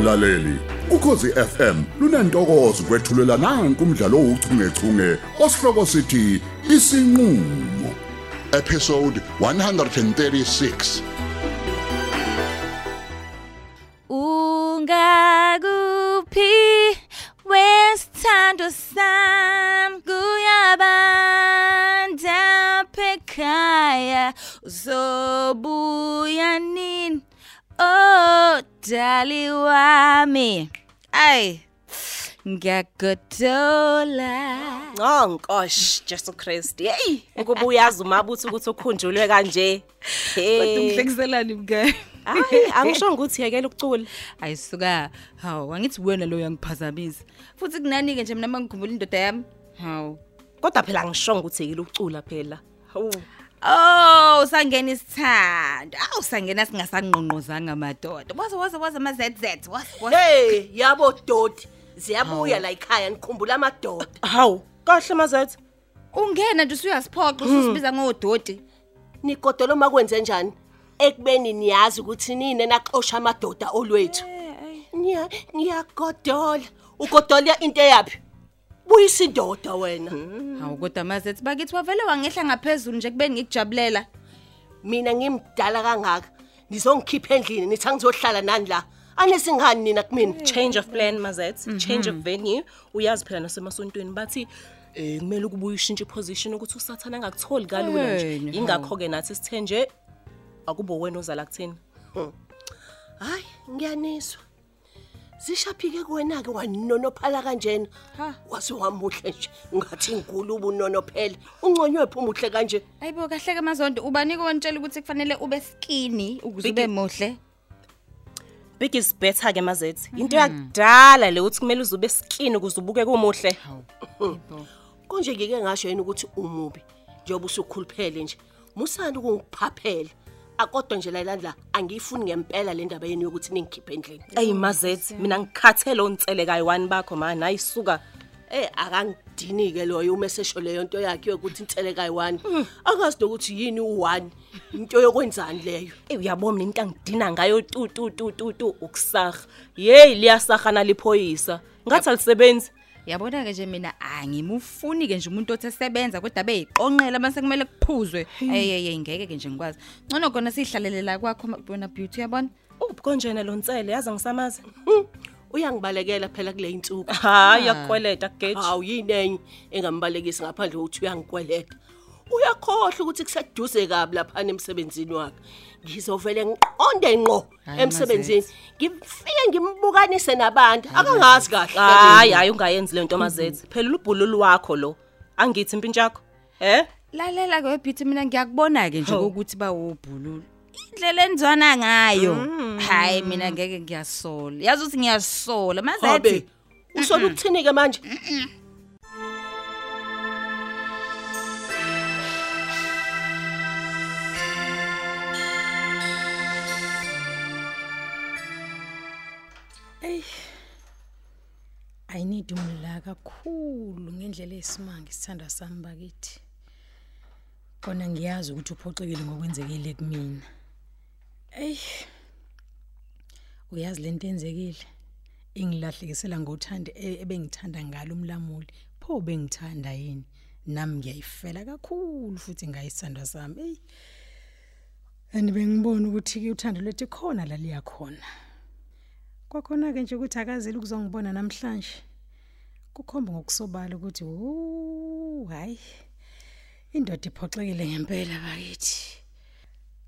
mlaleli. Ukhosi FM lunantokozo kwethulela nanku umdlalo ouchungechunge osihloko sithi isinqulo. Episode 136 Ungakuphi wesithando sami? Kuyabanda pekhaya uzobuya nini? Oh dali wami ay ngiyagodola Oh nkosh Jesu Christ. Hey, ukuba uyazi umabuthi ukuthi ukhunjulwe kanje. Hey. ungihlekiselani mngane Hayi, angisho ukuthi yekela ukucula. ayisuka hawu angithi wena lo yangiphazamisa futhi kunani ke nje mina mangikhumbula indoda yami hawu Kodwa phela angisho ukuthi yekela ukucula phela. Hawu. Oh, sangena isithando. Awu sangena singasangqonqozanga madoda. Waze waze waze ama ZZ. Waze Hey, yabo dodi, ziyabuya la ekhaya nikhumbula amadoda. Hawu, kahle mazethu. ungena nje usuyasiphoqa ususibiza ngododi. Nigodolo makwenze njani? Ekubeni niyazi ukuthi nini naxosha amadoda olwethu. Niya niyagodola. Ugodola into yapi? Buyisa indoda wena. Hawu kodwa mazethi bakithi wavele wangehla ngaphezulu nje kubeni ngikujabulela. Mina ngimdala kangaka. Nizongikhipha endlini nithi angizohlala nani la. Anesingani nina kumina? Change of plan mazethu, change of venue. Uyazi phela nasemasontweni bathi eh kumele ukubuya ushintshe position ukuthi usathana angakutholi kalula Hey, nje. hawu. Ingakho ke nathi sithe nje akubo wena ozala kuthini. Hayi, ngiyaniswa. Zishaphike kuwena ke wanonophala kanjena. Wase wamuhle nje ngathi inkulubu unonophela. Ungconywe phi umuhle kanje? Ayibo kahle ke mazondo ubanike wantshela ukuthi kufanele ube skinny ukuze ube muhle. Big is better ke mazethu. Into yakudala le uthi kumele uzube skin ukuze ubuke kumuhle. Konje ngike ngasho yini ukuthi umubi njengoba usukhuluphele nje. Musani ukungiphaphela. Akodwa nje la landla angiyifuni ngempela le ndaba yeni yokuthi ningikhiphe endlini. Ey mazethu, mina ngikhathele ontsele kayi1 bakho man, ayisuka. Eh akangidini ke loyo uma esesho leyo nto yakhe yokuthi inseleka yi1. Akazi nokuthi yini u1. Into yokwenzani leyo? Ey uyabona mina into angidina ngayo tu tu tu tu tu ukusaga. Hey liyasahana liphoyisa. Ngathi alisebenzi. Yabona ke nje mina angimufuni ke nje umuntu othi esebenza kodwa beyiqonqela mase kumele kuphuzwe. Eyeye ngeke ke nje ngikwazi. Ngcono khona sihlalela kwakho wena beauty yabona. Uphi konjena lo ntsele yazi ngisamazi. Uyangibalekela phela kule insuku. Hayi yakweleta geji. Hawu yini enye engambalekisi ngaphandle kokuthi uyangikweleta. Uyakhohle ukuthi kuseduze kabi lapha emsebenzini wakhe. Ngizovele ngiqonde ngqo emsebenzini. Ngifike ngimbukanise nabantu. Akangazi kahle. Hayi hayi ungayenzi lento mazethu. Phela ubhululu wakho lo. Angithi impintshi yakho. Eh? Lalela ke beauty mina ngiyakubona ke nje ukuthi ba ubhululu. Indlela enzwana ngayo. Hayi mina ngeke ngiyasola. Yazi ukuthi ngiyasola Habe. mazethi. Usola ukuthini ke manje? I need umla kakhulu ngendlela esimanga isithanda sami bakithi. Kona ngiyazi ukuthi uphoxekile ngokwenzekile kumina. Ey. Uyazi lento enzekile. Ingilahlekisela ngothanda e- ebengithanda ngalo umlamuli. Pho bengithanda yini? Nami ngiyayifela kakhulu futhi ngayisanda sami. Ey. And bengibona ukuthi ke uthando lethu khona la liya khona. Kwakhona ke nje ukuthi akazeli ukuzongibona namhlanje. Kukhomba ngokusobala ukuthi uu hayi. Indoda iphoxekile ngempela bakithi.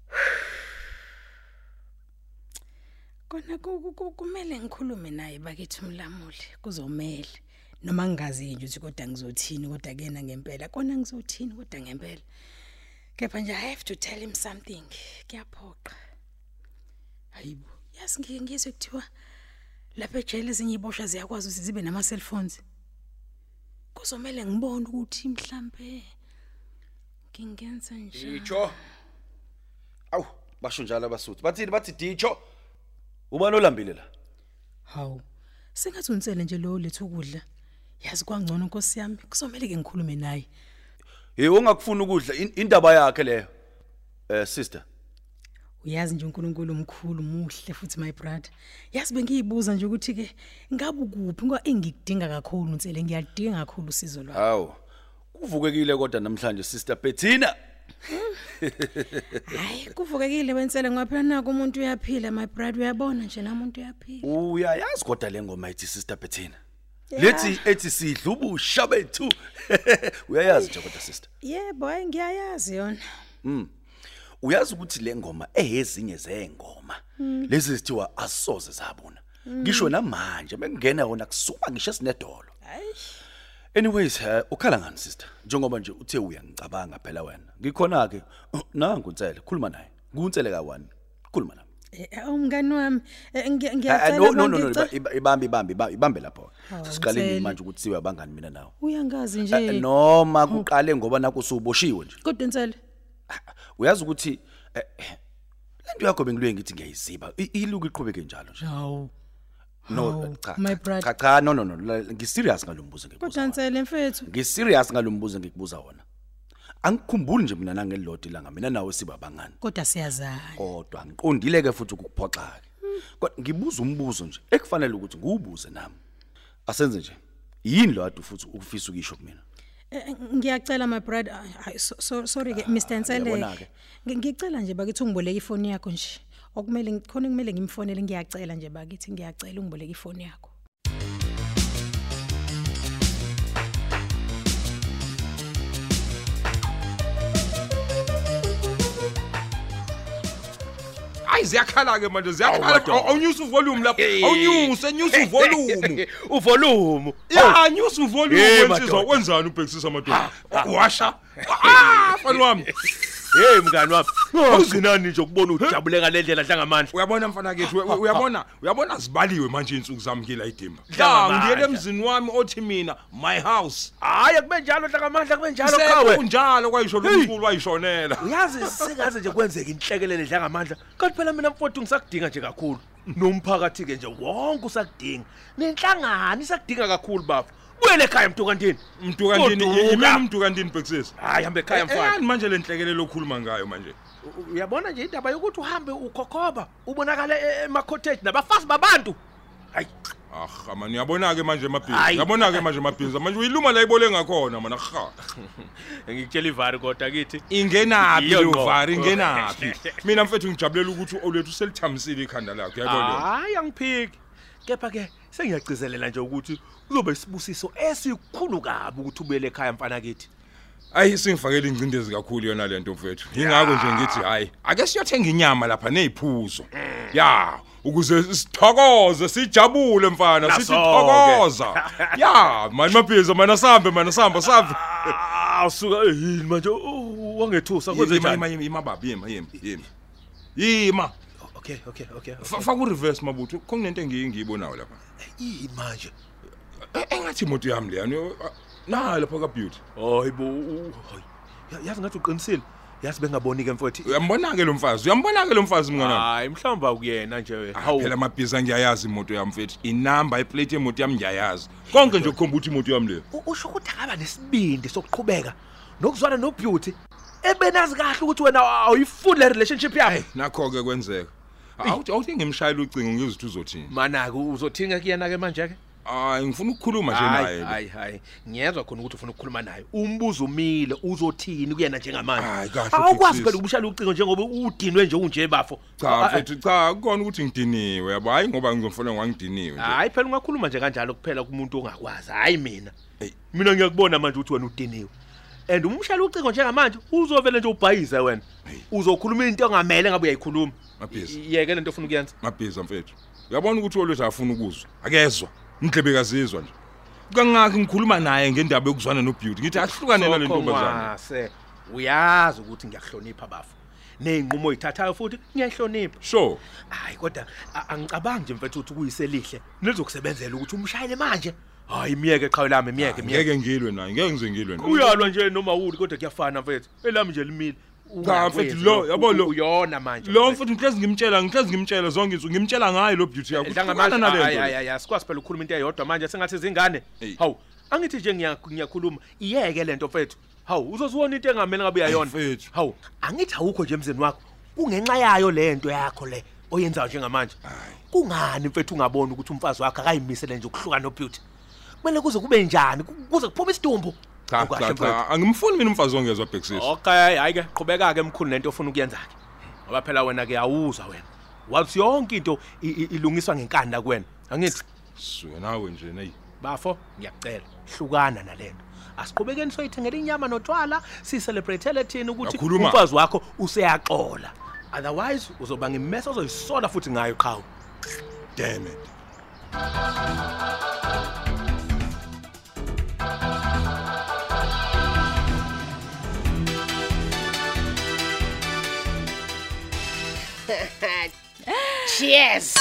Kona ku- ku- ku- kumele ngikhulume naye bakithi umlamuli kuzomela noma ngingazi nje ukuthi kodwa ngizothini kodwa kena ngempela kona ngizothini kodwa ngempela. Kepha nje I have to tell him something. Kuyaphoqa. Hayibo. Yazi ngike ngizwe kuthiwa lapha ejele ezinye ibosha ziyakwazi ukuthi zibe nama cellphones. Kuzomela ngibone ukuthi mhlambe ngingenza njani. Dicho. Awu, basho njalo abasuthi. Bathini bathi dicho. Ubani olambile la? Hawu. Sengathi unsele nje lo lethu ukudla. Yazi kwangcono Nkosi yami, kuzomela ke ngikhulume naye. Hey ungakufuna ukudla in- indaba yakhe leyo. Eh sister. Uyazi nje uNkulunkulu umkhulu muhle futhi my brother yazi bengiyibuza nje ukuthi ke ngabe ukuphi ngoba engikudinga kakhulu unsele ngiyalidinga kakhulu usizo lwakho Hawu. Kuvukekile kodwa namhlanje Sister Bettina. hayi kuvukekile wensele ngoba phela nako umuntu uyaphila my brother uyabona nje namuntu uyaphila Uyayazi kodwa le ngoma ethi Sister Bettina. Lethi ethi sidla ubusha bethu. Uyayazi nje kodwa sister. yebo hayi ngiyayazi yona Uyazi ukuthi le ngoma eyezinye zengoma lezi zithiwa asoze zabona. Ngisho namanje bengena wona kusuma ngisho sinedolo. Anyways, uh, ukhala ngani sister? Njengoba nje uthe uyangicabanga phela wena. Ngikhona ke. Nangu uNtsele, khuluma naye. Ngunsele ka1. Khuluma naye. Eh, umngani wami eh, ngiya- Ah, ngiyacela No no no no bangica- iba- ibambe ibambe iba- ibambe lapho. Hawu, Siqaleni Mtsele. manje ukuthi siwe abangani mina nawe. uyangazi Eh, nje Noma kuqale ngoba naku usuboshiwe nje. kodwa insele Uyazi ukuthi eh, eh, lento yakho bengiluye ngithi ngiyayiziba. I- Iluku iqhubeke njalo nje. hawu No Hawu, cha. my cha, brother. Cha cha no no no la- ngiserious ngalombuzo ngikubuza. kodwa insele mfethu Ngiserious ngalombuzo ngikubuza wona. Angikhumbuli nje mina nangelilodi langa mina nawe siba abangani. kodwa siyazana kodwa ngiqondile ke futhi ukuphoxa ke kodwa ngibuza umbuzo nje ekufanele ukuthi ngiwubuze nami asenze nje yini lo adu futhi ufisa ukisho kumina Eh, eh, ngiyacela my brother. Ay, ay, so, so, sorry ke Mr Nsele uyabona ke. Ngi- ngicela nje bakithi ungiboleke ifoni yakho nje. Okumele khona kumele ngimfonele ngiyacela nje bakithi ngiyacela ungiboleke ifoni yakho. Hayi ziyakhala ke manje ziyakhala Aw- awunyusa uvolume lapho. Awunyuse nyusa uvolume uvolume. Ya nyusa uvolume Hey, wensizwa madoda. wenzani ubhekisisa amadoda washa ah mfana wami. Hey mngani wami. Awuzinani nje ukubona ujabuleka le ndlela dlangamandla uyabona mfana kethu uya- uyabona uyabona zibaliwe manje insuku zami ngila idimba. Dlangamandla. ya ngiyele emzini wami othi mina my house. Hayi kube njalo dlangamandla kube njalo kawe kunjalo kwayisho lomkhulu wayishonela. Uyazi singaze nje kwenzeka inhlekelele dlangamandla kanti phela mina mfowethu ngisakudinga nje kakhulu. Nomphakathi ke nje wonke usakudinga. Nenhlangano isakudinga kakhulu bafo buyele ekhaya mntu kantini mntu kantini Goduka. yimina mntu kantini bhekisisa hayi hambe ekhaya mfana. yani manje lenhlekelelo okhuluma ngayo manje? U- uyabona nje indaba yokuthi uhambe ukhokhoba ubonakala e- ema-cottage nabafazi babantu. Hayi. Ah man uyabona ke manje emabhizi Hayi. uyabona ke manje emabhizi manje uyiluma la ibole ngakhona mana ha. Ngikutshela ivari kodwa kithi. Ingenaphi Iyo leyo ngqo. vari ingenaphi mina mfethu ngijabulela ukuthi olethu selithambisile ikhanda lakho uyabona hayi angiphiki. Kepha-ke sengiyagcizelela nje ukuthi kuzoba isibusiso esikhulu kabi ukuthi ubuyele ekhaya mfana kithi. Ayi singifakela ingcindezi kakhulu yona lento mfethu. Ingakho nje ngithi hayi ake siyothenga inyama lapha neziphuzo ya ukuze sithokoze sijabule mfana sithi Naso-ke. thokoza ya mani mabhizi mana sambe mana samba sambe Ah, suka yini manje? U- wangethusa kwenze yima njani? yima yima baba yima yima yima. Yima. Okay okay okay Fa- faka ureverse mabutho. Kunento engiyi ngiyibonayo lapha. Yini manje. E- engathi imoto yami leyani na lapha ka beauty hayibo u- hayi. Ya- yazi ngathi uqinisile? Yazi bengaboni ke mfowethu? Uyambona ke lo mfazi? Uyambona ke lo mfazi mngana hayi mhlawumbe akuyena nje. Hawu. phela amabhiza ngiyayazi imoto yami mfethu. Inamba iplate yemoto yami ngiyayazi. Konke nje kukhomba ukuthi imoto yami leyo U- usho ukuthi akaba nesibindi sokuqhubeka nokuzwana nobeauty. Ebenazi kahle ukuthi wena awuyifuni le relationship yabo nakho ke kwenzeka. Awuthi awuthi ngimshayela ucingo ngizithi uzothini? Mana-ke uzothinga kuyena-ke manje-ke? Hayi ngifuna ukukhuluma nje hayi naye. hayi hayi. Ngiyezwa khona ukuthi ufuna ukukhuluma naye. Umbuzo umile uzothini kuyena njengamanje? Hayi, kahle, awukwazi Big phela Sis. ukushayela ucingo njengoba udinwe nje unje bafo. Cha Ah, ah, mfethu cha kukona ukuthi ngidiniwe yabo? Hayi ngoba ngizofuna ngangidiniwe nje. Hayi phela ungakhuluma nje kanjalo kuphela kumuntu ongakwazi. Hayi mina. Hey. mina ngiyakubona manje ukuthi wena udiniwe. And umshayela ucingo njengamanje uzovele nje ubhayize wena. Uzokhuluma into ongamele ngabe uyayikhuluma. Mabhizi. yeke lento ofuna ukuyenza. Mabhiza mfethu uyabona ukuthi olwethu afuna ukuzwa? Akezwa. Indlebe kazizwa nje. Kangakho ngikhuluma naye ngendaba yokuzwana nobeauty ngithi ahlukane nale ntombazana Sokhomase, uyazi ukuthi ngiyahlonipha bafo ney'nqumo oyithathayo futhi ngiyayihlonipha. Sure. Hayi kodwa a- angicabangi nje mfethu ukuthi ukuyiselihle lizokusebenzela ukuthi umshayele manje. Hayi miyeke qhawe lami miyeke miyeke ngeke ngilwe naye ngeke ngize ngilwe naye. Uyalwa nje noma wuli kodwa kuyafana mfethu. Elami nje limile. Cha, mfethu, lo, yabo lo. uyona manje. Lo mfethu ngihlezi ngimtshela ngihlezi ngimtshela zonke insuku ngimtshela ngayo lo beauty yakho. Dlangamanje Uhlukana nale hayi nto hayi le. hayi asikwazi phela ukukhuluma into eyodwa manje sengathi izingane Hey. hawu angithi nje ngiya- ngiyakhuluma iyeke lento mfethu. Hawu uzozibona into engamele ngabe uyayona? Mfethu. hawu angithi awukho nje emzini wakho. Kungenxa yayo lento yakho le oyenzayo njengamanje. Kungani mfethu ungaboni ukuthi umfazi wakhe akayimisele nje ukuhluka nobeauty? Kumele kuze kube njani? Ku- kuze kuphume isidumbu cha Ukahle, cha mfethu. cha angimfuni mina umfazi ongezwa bhekisisi Okay, hayi ke qhubeka ke emkhulu nento ofuna ukuyenza ke. Ngoba phela wena ke awuzwa wena. Wathi yonke into i- i- ilungiswa ngenkanda kuwena. Angithi suke nawe nje nayi bafo ngiyacela hlukana nalento. Asiqhubekeni soyithengela inyama notshwala sicelebrate thina ukuthi Yakhuluma. umfazi wakho useyaxola. Otherwise uzoba ngimesa ozoyisola futhi ngayo qhawe. damn it Cheers.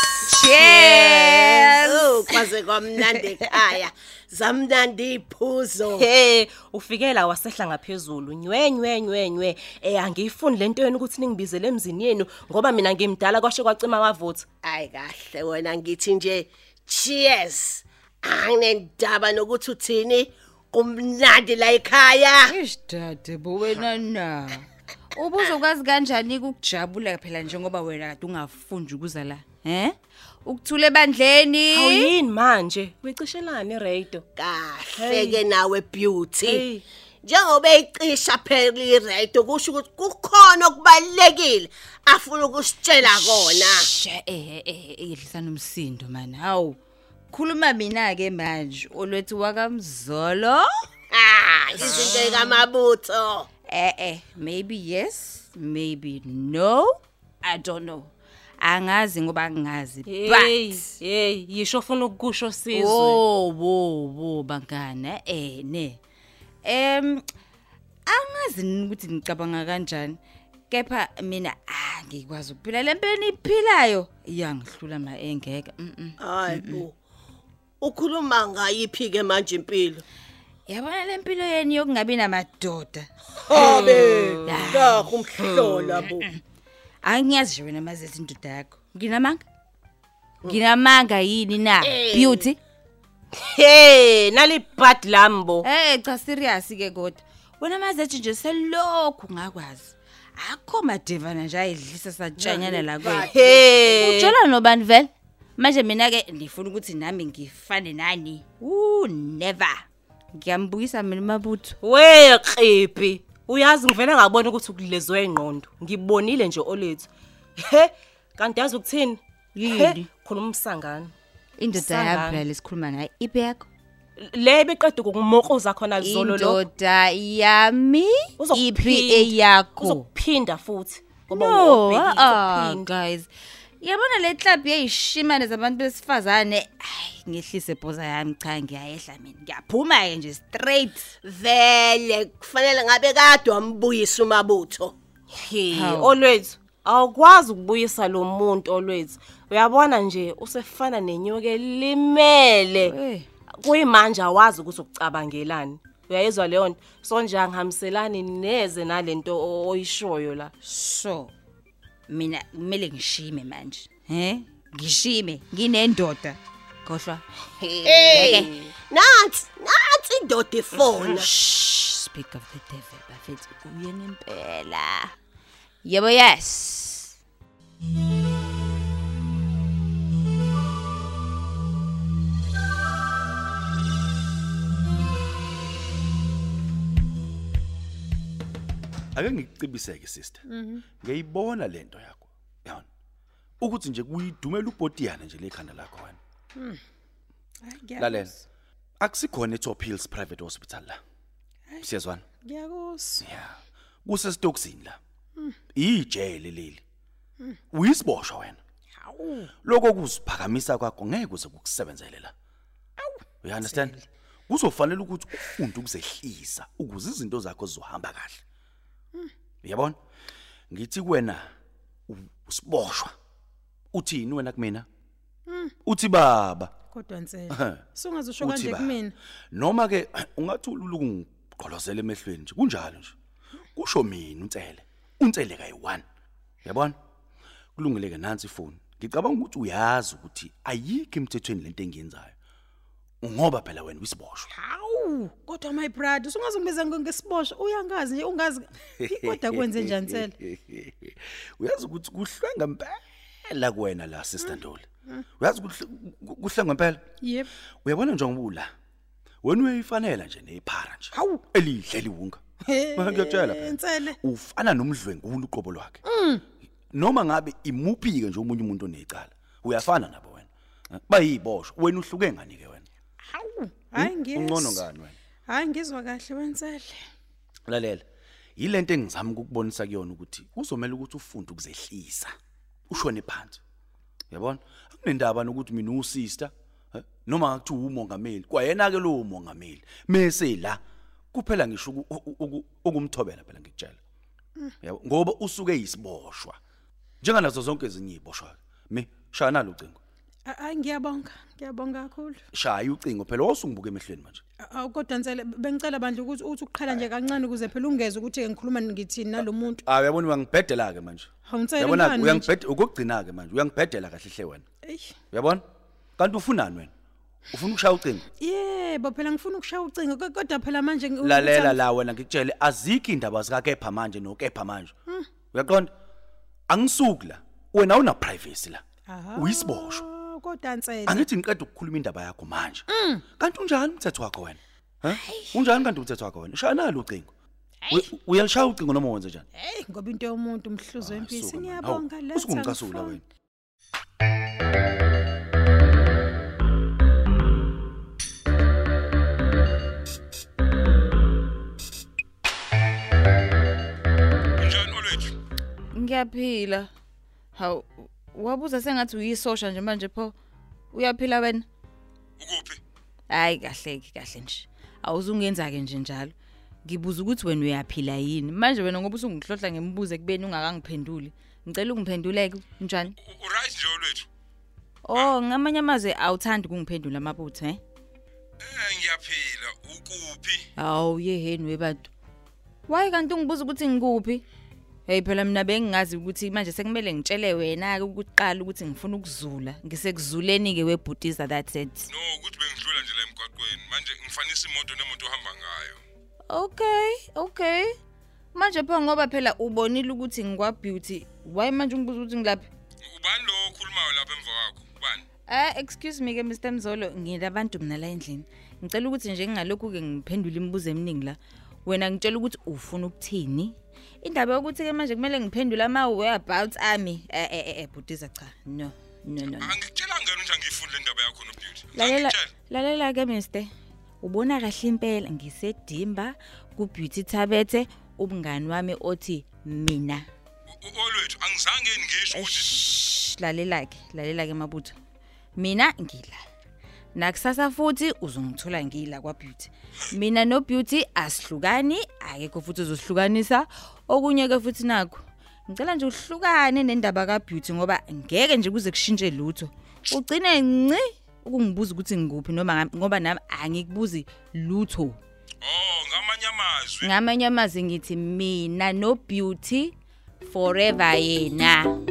Cheers. Oh, kwaze kwamnandi ekhaya. Zamnandi iphuzo. Hey, ufikela wasehla ngaphezulu. Nywe nywe nywe nywe. Eh angiyifuni lento yenu ukuthi ningibizele emzini yenu ngoba mina ngimdala kwashe kwacima wavutha. Ayi kahle wena ngithi nje cheers. Anginendaba nokuthi uthini kumnandi la ekhaya. Ish dade bo wena na. Ubuzokwazi kanjani ukujabula phela njengoba wena kade ungafundi ukuza la. He? Ukuthule bandleni. Awuyini manje? Uyicishelani radio? Kahle ke nawe beauty. Njengoba eyicisha phela iradio kusho ukuthi kukhona okubalekile afuna ukusitshela kona. Sha eh eh ehlisana umsindo man. Hawu. Khuluma mina ke manje olwethi wakamzolo. Ah, izinto ekamabutho. Eh eh maybe yes, maybe no. I don't know. Angazi ngoba. Hey, But hey, yisho ufuna ukusho sizwe. wo wo wo bangana eh ne. Em angazi ukuthi ngicabanga kanjani. Kepha mina ah ngikwazi ukuphila lempeni iphilayo. Iyangihlula ma engeke. Mhm. Hayi bo. Ukhuluma ngayiphi ke manje impilo? Yabona lempilo yeni yokungabi namadoda. Abe, la kumhlola bo. Angiyazi nje wena maze indoda yakho. Nginamanga? Nginamanga yini na? Beauty? Hey, nali bad lambo. Eh cha serious ke kodwa. Wena maze nje selokhu ngakwazi. Akho madevana nje ayidlisa satshanyana la kwethu. Hey. Ujola nobani vele? Manje mina ke ngifuna ukuthi nami ngifane nani. Uh never. Ngiyambuyisa mina mabutho. We qiphi. Uyazi ngivele ngabona ukuthi ukulezwe ingqondo. Ngibonile nje olethu. He, kanti yazi ukuthini? Yini? He, Khuluma umsangano. Indoda Sangane. yakho la lesikhuluma ngayo ipe yakho. Le beqeda ukumokoza khona zolo lo. Indoda yami iphi Uzokuphinda. eyakho? Uzokuphinda futhi. Ngoba No, ubhekile ah uzokuphinda. guys. Yabona le club yeyishimane zabantu besifazane. Ay, ngehlise bhoza yami cha ngiyayehla mina. Ngiyaphuma ke nje straight. Vele kufanele ngabe kade wambuyisa umabutho. He, Hawu. olwethu. Awukwazi ukubuyisa lo muntu olwethu. Uyabona nje usefana nenyoke limele. Eh. Kuyimanje awazi ukuthi ukucabangelani. Uyayizwa leyo nto. So nje angihambiselani neze nalento o- oyishoyo la. So mina kumele ngishime manje. He? Ngishime nginendoda. Khohlwa. Hey, nathi, nathi indoda ifona. Shh, speak of the devil bafethu uyena impela. Yebo yes. Ake ngikucibiseke sister. Ngiyayibona lento yakho yabona ukuthi nje kuyidumela ubhodiyana nje lekhanda lakho wena. Lalela. Akusikhona etop hills private hospital la? Siyazwana? Ngiyakuzwa. yeah kusesitoksini la? Ijele leli. Uyisiboshwa wena? Lokho kuziphakamisa kwakho ngeke kuze kukusebenzele la. You understand? Kuzofanele ukuthi ufunde ukuzehlisa ukuze izinto zakho zizohamba kahle. Uyabona? Ngithi kuwena u- usiboshwa uthini wena kumina? Uthi baba. Kodwa nsela. Sungazusho kanje uthi kumina. ba noma ke ungathi ulungigqolozela emehlweni nje kunjalo nje. Kusho mina uNtsele. uNtsele kayi1 yabona kulungile ke nansi ifoni. Ngicabanga ukuthi uyazi ukuthi ayikho emthethweni lento engiyenzayo. Ngoba phela wena uyisiboshwa Hawu, kodwa my brother usungazingibiza ngesibosho uyangazi nje ungazi. Kodwa kwenze njani tsela? uyazi ukuthi kuhlwenga impela kuwena la sister Ndoli uyazi ukuthi kuhlwenga impela Yep. uyabona njengoba ula? Wena uyayifanela nje nephara nje. Hawu. elidle liwunga ngiyakutshela phela. Ufana nomdlwengulu uqobo lwakhe. Noma ngabe imuphi ke nje omunye umuntu onecala uyafana nabo wena. Bayiboshwa wena uhluke ngani ke hayi ngiyezwa. ungcono ngani wena? Hayi ngizwa kahle wensele. lalela yilento engizama ukukubonisa kuyona ukuthi uzomela ukuthi ufunde ukuzehlisa ushone phansi. Uyabona? Akunendaba nokuthi mina usister noma ngathi umongameli kwayena ke lo mongameli mase la kuphela ngisho uku- uku- uku- ukumthobela phela ngikutshela. Yabo ngoba usuke yisiboshwa njenganazo zonke ezinye iziboshwa me shaya nalo ucingo Hayi ngiyabonga, ngiyabonga kakhulu. shaya ucingo phela wasungibuka emehlweni manje Awu kodwa nsele bengicela bandle ukuthi uthi uqhala nje kancane ukuze phela ungeze ukuthi ngikhuluma ngithini nalomuntu. ah uyabona uyangibhedela ke manje Hawu nsele yabona ngani manje? uyangibhedela ukugcina ke manje uyangibhedela kahle hle wena Eish. Uyabona? Kanti ufunani wena? Ufuna ukushaya ucingo? Yebo phela ngifuna ukushaya ucingo ko- kodwa phela manje ngi- Lalela ukuthi- la wena ngikutshele azikho indaba zika kepha manje no kepha manje. Uyaqonda? Angisuki la. Wena awuna privacy la. Aha. Uyisiboshwa. Kodwa nsele. Angithi ngiqeda ukukhuluma indaba yakho manje. Kanti unjani umthetho wakho wena? Ha? Unjani kanti umthetho wakho wena? Shaya nalo ucingo. Uy- Uyalishaya ucingo noma wenze njani? Hey ngoba into yomuntu umhluzo wempisi Suka, man. ngiyabonga Hawu, letha. Usungicasula ngifone. wena. Njani olethu? Ngiyaphila. Hawu wabuza sengathi uyisosha nje manje pho. Uyaphila wena? Ukuphi? Hayi kahle kahle nje. Awuzungenza ke nje njalo. Ngibuza ukuthi wena uyaphila yini. Manje wena ngoba usungihlohla ngemibuzo ekubeni ungakangiphenduli. Ngicela ungiphenduleke njani? U- Right nje olethu. Oh, ngamanye amazwe awuthandi ukungiphendula amabutho, eh? Ngiyaphila. Ukuphi? Hawu yeheni webantu. Why kanti ungibuza ukuthi ngikuphi? Hey phela mina bengingazi ukuthi manje sekumele ngitshele wena ke ukuqala ukuthi ngifuna ukuzula. Ngisekuzuleni ke webhutiza that said. No, ukuthi bengidlula nje la emgwaqweni. Manje ngifanisa imoto nemoto ohamba ngayo. Okay, okay. Manje pho ngoba phela ubonile ukuthi ngikwa beauty. Why manje ungibuza ukuthi ngilaphi? Ubani lo okhulumayo lapha emva kwakho? Ubani? Ah, excuse me ke Mr Mzolo, ngilabantu mina la endlini. Ngicela ukuthi nje ngingalokhu ke ngiphendula imibuzo eminingi la. Wena ngitshela ukuthi ufuna ukuthini? Indaba yokuthi ke manje kumele ngiphendule ama whereabouts ami. Eh eh eh bhutiza cha. No. No no. Angikutshela ngani nje angifuni le ndaba yakho no beauty. Lalela lalela ke Mr. Ubona kahle impela ngisedimba ku Beauty Thabethe ubungani wami othi mina. Olwethu angizange ngisho ukuthi lalela ke lalela ke mabutho mina ngila nakusasa futhi uzongithola ngila kwa beauty mina no beauty asihlukani akekho futhi uzosihlukanisa okunye ke futhi nakho ngicela nje uhlukane nendaba ka beauty ngoba ngeke nje kuze kushintshe lutho. Ugcine nci ukungibuza ukuthi ngikuphi noma ngoba nami angikubuzi lutho. Oh ngamanye amazwi. Ngamanye amazwi ngithi mina no beauty forever yena.